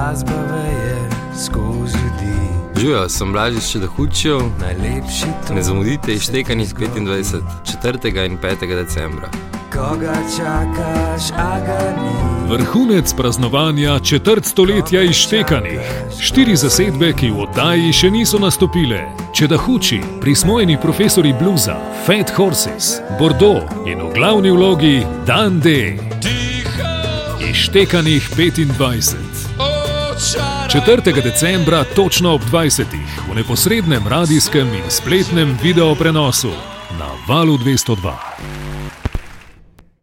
glasba veje skozi ljudi. Živijo, sem Blažič, če da hučijo. Najlepši to, Ne zamudite iztekanjih 25, 4. in 5. decembra. koga čakaš, a ga ni. Vrhunec praznovanja četrt stoletja izštekanih. Štiri zasedbe, ki v oddaji še niso nastopile. Čedahuči, prismojeni profesori bluza, Fat Horses, Bordeaux in v glavni vlogi Dan D. Izštekanih 25. 4. decembra točno ob 20. v neposrednem radijskem in spletnem video prenosu na valu 202.